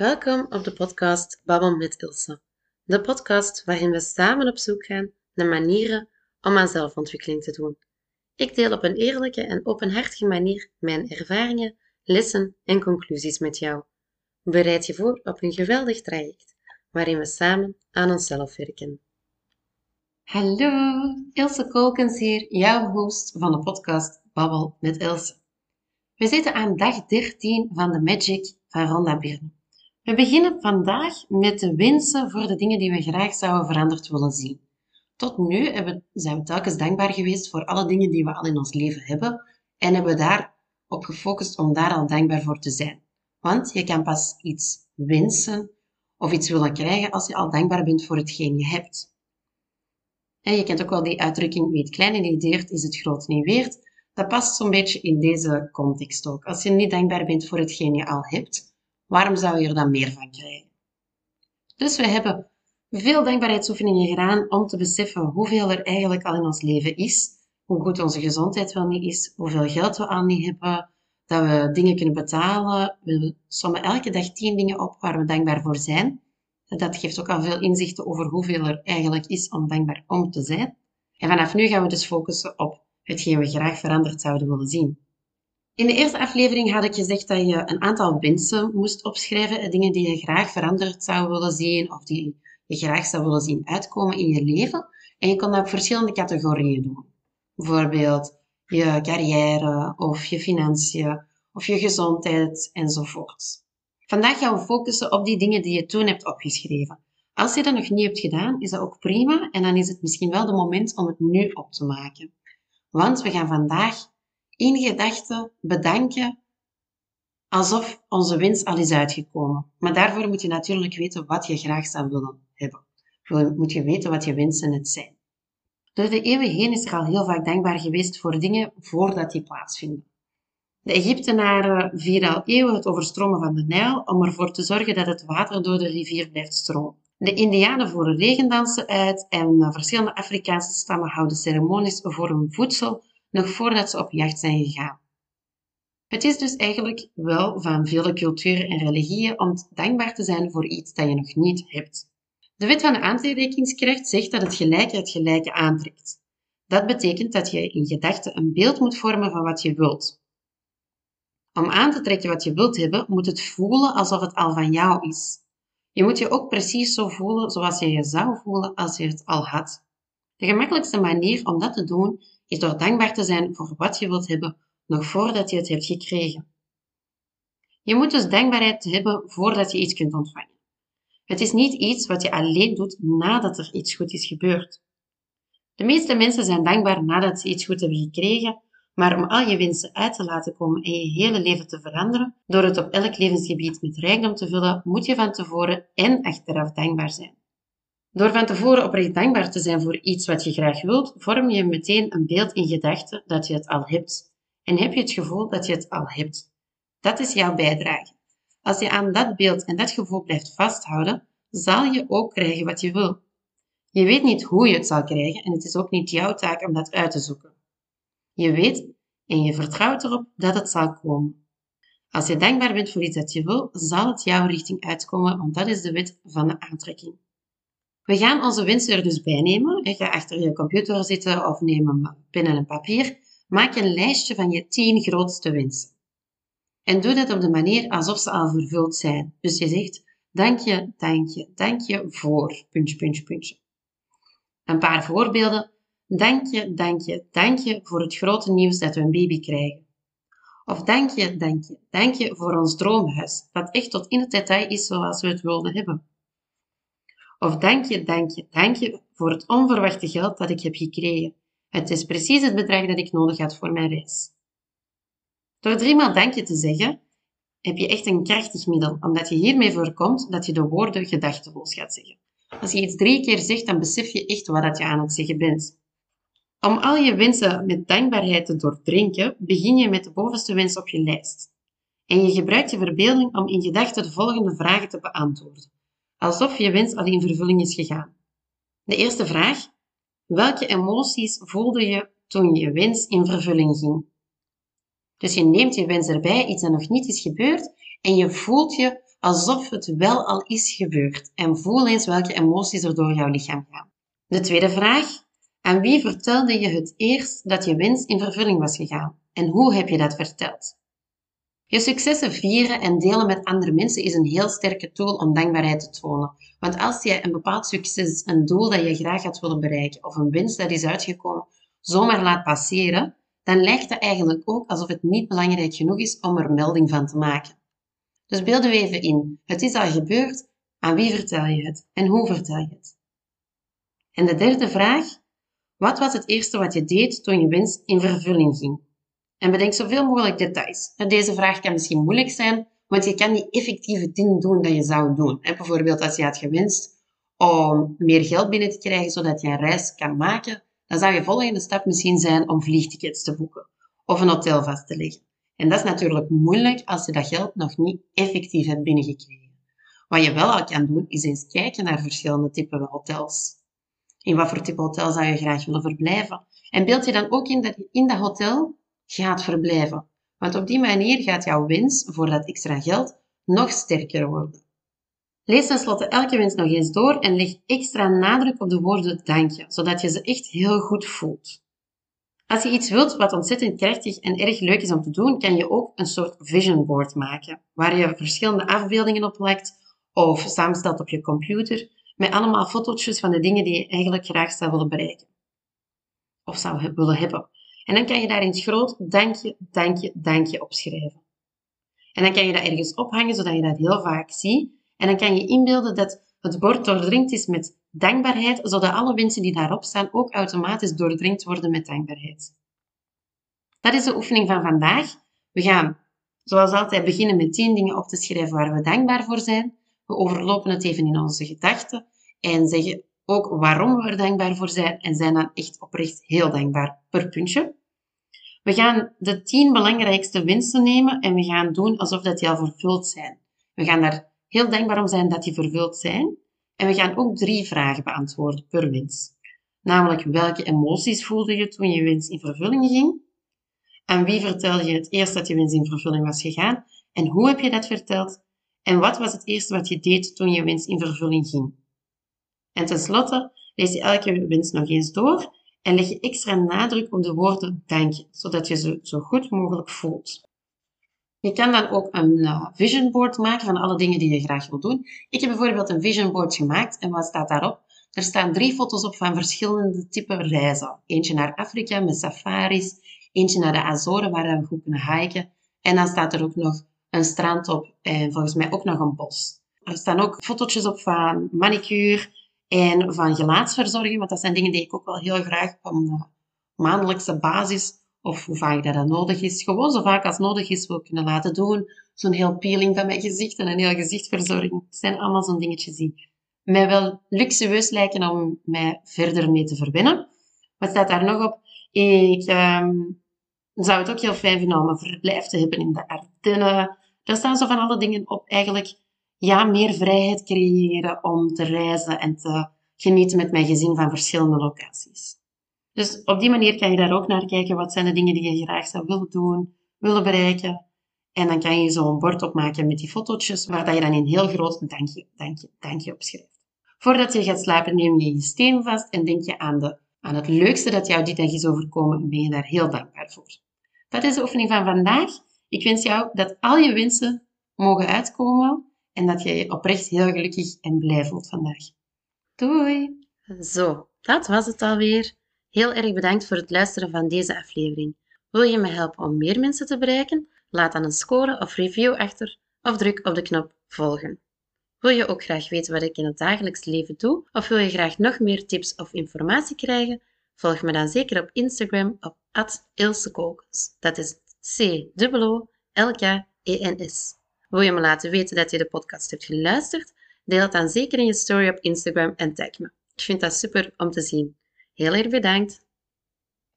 Welkom op de podcast Babbel met Ilse. De podcast waarin we samen op zoek gaan naar manieren om aan zelfontwikkeling te doen. Ik deel op een eerlijke en openhartige manier mijn ervaringen, lessen en conclusies met jou. Bereid je voor op een geweldig traject waarin we samen aan onszelf werken. Hallo, Ilse Kolkens hier, jouw host van de podcast Babbel met Ilse. We zitten aan dag 13 van de Magic van Rhonda Byrne. We beginnen vandaag met de wensen voor de dingen die we graag zouden veranderd willen zien. Tot nu zijn we telkens dankbaar geweest voor alle dingen die we al in ons leven hebben en hebben we daarop gefocust om daar al dankbaar voor te zijn. Want je kan pas iets wensen of iets willen krijgen als je al dankbaar bent voor hetgeen je hebt. En je kent ook wel die uitdrukking, wie het kleine niet is het groot niet weert. Dat past zo'n beetje in deze context ook. Als je niet dankbaar bent voor hetgeen je al hebt, Waarom zou je er dan meer van krijgen? Dus we hebben veel dankbaarheidsoefeningen gedaan om te beseffen hoeveel er eigenlijk al in ons leven is, hoe goed onze gezondheid wel niet is, hoeveel geld we al niet hebben, dat we dingen kunnen betalen. We sommen elke dag tien dingen op waar we dankbaar voor zijn. Dat geeft ook al veel inzichten over hoeveel er eigenlijk is om dankbaar om te zijn. En vanaf nu gaan we dus focussen op hetgeen we graag veranderd zouden willen zien. In de eerste aflevering had ik gezegd dat je een aantal wensen moest opschrijven, dingen die je graag veranderd zou willen zien of die je graag zou willen zien uitkomen in je leven. En je kon dat op verschillende categorieën doen. Bijvoorbeeld je carrière of je financiën of je gezondheid enzovoort. Vandaag gaan we focussen op die dingen die je toen hebt opgeschreven. Als je dat nog niet hebt gedaan, is dat ook prima en dan is het misschien wel de moment om het nu op te maken. Want we gaan vandaag in gedachten bedanken alsof onze wens al is uitgekomen. Maar daarvoor moet je natuurlijk weten wat je graag zou willen hebben. Moet je weten wat je wensen het zijn. Door de eeuwen heen is er al heel vaak dankbaar geweest voor dingen voordat die plaatsvinden. De Egyptenaren vieren al eeuwen het overstromen van de Nijl om ervoor te zorgen dat het water door de rivier blijft stromen. De Indianen voeren regendansen uit en verschillende Afrikaanse stammen houden ceremonies voor hun voedsel nog voordat ze op jacht zijn gegaan. Het is dus eigenlijk wel van vele culturen en religieën om dankbaar te zijn voor iets dat je nog niet hebt. De wet van de aantrekkingskracht zegt dat het gelijke het gelijke aantrekt. Dat betekent dat je in gedachten een beeld moet vormen van wat je wilt. Om aan te trekken wat je wilt hebben, moet het voelen alsof het al van jou is. Je moet je ook precies zo voelen zoals je je zou voelen als je het al had. De gemakkelijkste manier om dat te doen is door dankbaar te zijn voor wat je wilt hebben, nog voordat je het hebt gekregen. Je moet dus dankbaarheid hebben voordat je iets kunt ontvangen. Het is niet iets wat je alleen doet nadat er iets goed is gebeurd. De meeste mensen zijn dankbaar nadat ze iets goed hebben gekregen, maar om al je wensen uit te laten komen en je hele leven te veranderen, door het op elk levensgebied met rijkdom te vullen, moet je van tevoren en achteraf dankbaar zijn. Door van tevoren oprecht dankbaar te zijn voor iets wat je graag wilt, vorm je meteen een beeld in gedachten dat je het al hebt. En heb je het gevoel dat je het al hebt. Dat is jouw bijdrage. Als je aan dat beeld en dat gevoel blijft vasthouden, zal je ook krijgen wat je wil. Je weet niet hoe je het zal krijgen en het is ook niet jouw taak om dat uit te zoeken. Je weet en je vertrouwt erop dat het zal komen. Als je dankbaar bent voor iets dat je wil, zal het jouw richting uitkomen, want dat is de wet van de aantrekking. We gaan onze wensen er dus bij nemen. Ga achter je computer zitten of neem een pen en een papier. Maak een lijstje van je tien grootste wensen. En doe dat op de manier alsof ze al vervuld zijn. Dus je zegt, dank je, dank je, dank je voor, puntje, puntje, puntje. Een paar voorbeelden. Dank je, dank je, dank je voor het grote nieuws dat we een baby krijgen. Of dank je, dank je, dank je voor ons droomhuis, dat echt tot in het detail is zoals we het wilden hebben. Of dank je, dank je, dank je voor het onverwachte geld dat ik heb gekregen. Het is precies het bedrag dat ik nodig had voor mijn reis. Door driemaal dank je te zeggen, heb je echt een krachtig middel, omdat je hiermee voorkomt dat je de woorden gedachteloos gaat zeggen. Als je iets drie keer zegt, dan besef je echt wat je aan het zeggen bent. Om al je wensen met dankbaarheid te doordrinken, begin je met de bovenste wens op je lijst. En je gebruikt je verbeelding om in gedachten de volgende vragen te beantwoorden alsof je wens al in vervulling is gegaan. De eerste vraag. Welke emoties voelde je toen je wens in vervulling ging? Dus je neemt je wens erbij, iets dat nog niet is gebeurd, en je voelt je alsof het wel al is gebeurd en voel eens welke emoties er door jouw lichaam gaan. De tweede vraag. Aan wie vertelde je het eerst dat je wens in vervulling was gegaan en hoe heb je dat verteld? Je successen vieren en delen met andere mensen is een heel sterke tool om dankbaarheid te tonen. Want als je een bepaald succes, een doel dat je graag had willen bereiken of een wens dat is uitgekomen, zomaar laat passeren, dan lijkt het eigenlijk ook alsof het niet belangrijk genoeg is om er melding van te maken. Dus beelden we even in. Het is al gebeurd. Aan wie vertel je het? En hoe vertel je het? En de derde vraag. Wat was het eerste wat je deed toen je wens in vervulling ging? En bedenk zoveel mogelijk details. Deze vraag kan misschien moeilijk zijn, want je kan niet effectieve dingen doen dat je zou doen. Bijvoorbeeld als je had gewenst om meer geld binnen te krijgen zodat je een reis kan maken, dan zou je volgende stap misschien zijn om vliegtickets te boeken of een hotel vast te leggen. En dat is natuurlijk moeilijk als je dat geld nog niet effectief hebt binnengekregen. Wat je wel al kan doen, is eens kijken naar verschillende typen hotels. In wat voor type hotel zou je graag willen verblijven? En beeld je dan ook in dat je in dat hotel gaat verblijven. Want op die manier gaat jouw wens voor dat extra geld nog sterker worden. Lees tenslotte elke wens nog eens door en leg extra nadruk op de woorden dankje, zodat je ze echt heel goed voelt. Als je iets wilt wat ontzettend krachtig en erg leuk is om te doen, kan je ook een soort vision board maken, waar je verschillende afbeeldingen op legt of samenstelt op je computer, met allemaal fotootjes van de dingen die je eigenlijk graag zou willen bereiken. Of zou willen hebben. En dan kan je daar in het groot dankje, dankje, dankje opschrijven. En dan kan je dat ergens ophangen, zodat je dat heel vaak ziet. En dan kan je inbeelden dat het bord doordringd is met dankbaarheid, zodat alle wensen die daarop staan ook automatisch doordringd worden met dankbaarheid. Dat is de oefening van vandaag. We gaan, zoals altijd, beginnen met 10 dingen op te schrijven waar we dankbaar voor zijn. We overlopen het even in onze gedachten en zeggen ook waarom we er dankbaar voor zijn en zijn dan echt oprecht heel dankbaar per puntje. We gaan de 10 belangrijkste wensen nemen en we gaan doen alsof dat die al vervuld zijn. We gaan daar heel dankbaar om zijn dat die vervuld zijn. En we gaan ook drie vragen beantwoorden per wens. Namelijk, welke emoties voelde je toen je wens in vervulling ging? Aan wie vertelde je het eerst dat je wens in vervulling was gegaan? En hoe heb je dat verteld? En wat was het eerste wat je deed toen je wens in vervulling ging? En tenslotte lees je elke wens nog eens door en leg je extra nadruk op de woorden dank je, zodat je ze zo goed mogelijk voelt. Je kan dan ook een uh, vision board maken van alle dingen die je graag wil doen. Ik heb bijvoorbeeld een vision board gemaakt en wat staat daarop? Er staan drie foto's op van verschillende typen reizen. Eentje naar Afrika met safaris, eentje naar de Azoren waar we goed kunnen hiken en dan staat er ook nog een strand op en volgens mij ook nog een bos. Er staan ook fotootjes op van manicure en van gelaatsverzorging, want dat zijn dingen die ik ook wel heel graag op maandelijkse basis of hoe vaak dat, dat nodig is. Gewoon zo vaak als nodig is wil kunnen laten doen. Zo'n heel peeling van mijn gezicht en een heel gezichtverzorging. Het zijn allemaal zo'n dingetjes die mij wel luxueus lijken om mij verder mee te verbinden. Wat staat daar nog op? Ik um, zou het ook heel fijn vinden om een verblijf te hebben in de Ardennen. Daar staan zo van alle dingen op. Eigenlijk, ja, meer vrijheid creëren om te reizen en te genieten met mijn gezin van verschillende locaties. Dus op die manier kan je daar ook naar kijken. Wat zijn de dingen die je graag zou willen doen, willen bereiken. En dan kan je zo'n bord opmaken met die fotootjes, waar dat je dan in heel groot dankje, dankje, dankje opschrijft. Voordat je gaat slapen, neem je je steen vast en denk je aan, de, aan het leukste dat jou die dag is overkomen en ben je daar heel dankbaar voor. Dat is de oefening van vandaag. Ik wens jou dat al je wensen mogen uitkomen en dat je je oprecht heel gelukkig en blij voelt vandaag. Doei! Zo, dat was het alweer. Heel erg bedankt voor het luisteren van deze aflevering. Wil je me helpen om meer mensen te bereiken? Laat dan een score of review achter of druk op de knop volgen. Wil je ook graag weten wat ik in het dagelijks leven doe? Of wil je graag nog meer tips of informatie krijgen? Volg me dan zeker op Instagram op @ilsekokens. Dat is c o l k e n s Wil je me laten weten dat je de podcast hebt geluisterd? Deel het dan zeker in je story op Instagram en tag me. Ik vind dat super om te zien. Heel erg bedankt.